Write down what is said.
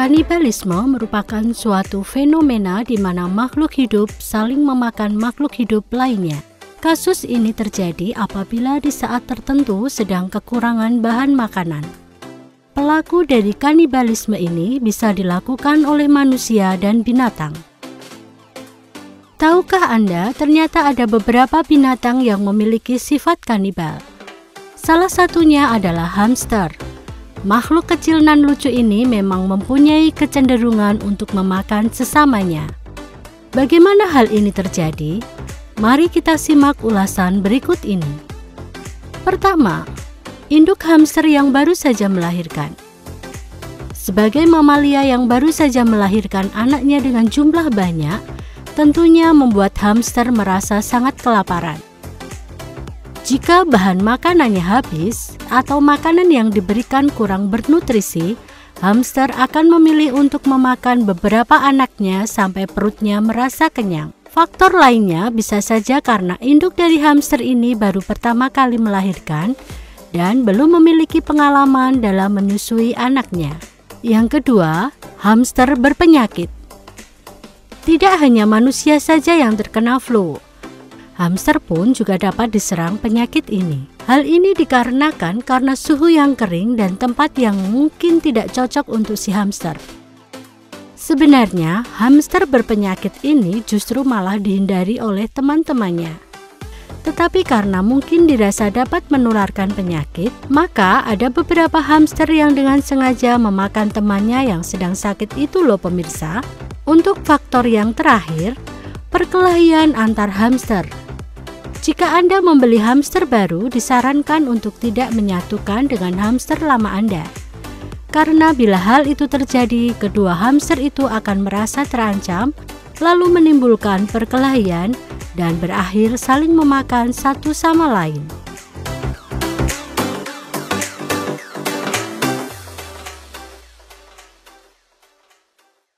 Kanibalisme merupakan suatu fenomena di mana makhluk hidup saling memakan makhluk hidup lainnya. Kasus ini terjadi apabila di saat tertentu sedang kekurangan bahan makanan. Pelaku dari kanibalisme ini bisa dilakukan oleh manusia dan binatang. Tahukah Anda ternyata ada beberapa binatang yang memiliki sifat kanibal? Salah satunya adalah hamster. Makhluk kecil nan lucu ini memang mempunyai kecenderungan untuk memakan sesamanya. Bagaimana hal ini terjadi? Mari kita simak ulasan berikut ini. Pertama, induk hamster yang baru saja melahirkan. Sebagai mamalia yang baru saja melahirkan anaknya dengan jumlah banyak, tentunya membuat hamster merasa sangat kelaparan. Jika bahan makanannya habis atau makanan yang diberikan kurang bernutrisi, hamster akan memilih untuk memakan beberapa anaknya sampai perutnya merasa kenyang. Faktor lainnya bisa saja karena induk dari hamster ini baru pertama kali melahirkan dan belum memiliki pengalaman dalam menyusui anaknya. Yang kedua, hamster berpenyakit. Tidak hanya manusia saja yang terkena flu, Hamster pun juga dapat diserang penyakit ini. Hal ini dikarenakan karena suhu yang kering dan tempat yang mungkin tidak cocok untuk si hamster. Sebenarnya, hamster berpenyakit ini justru malah dihindari oleh teman-temannya. Tetapi karena mungkin dirasa dapat menularkan penyakit, maka ada beberapa hamster yang dengan sengaja memakan temannya yang sedang sakit itu loh pemirsa. Untuk faktor yang terakhir, perkelahian antar hamster. Jika Anda membeli hamster baru, disarankan untuk tidak menyatukan dengan hamster lama Anda. Karena bila hal itu terjadi, kedua hamster itu akan merasa terancam, lalu menimbulkan perkelahian dan berakhir saling memakan satu sama lain.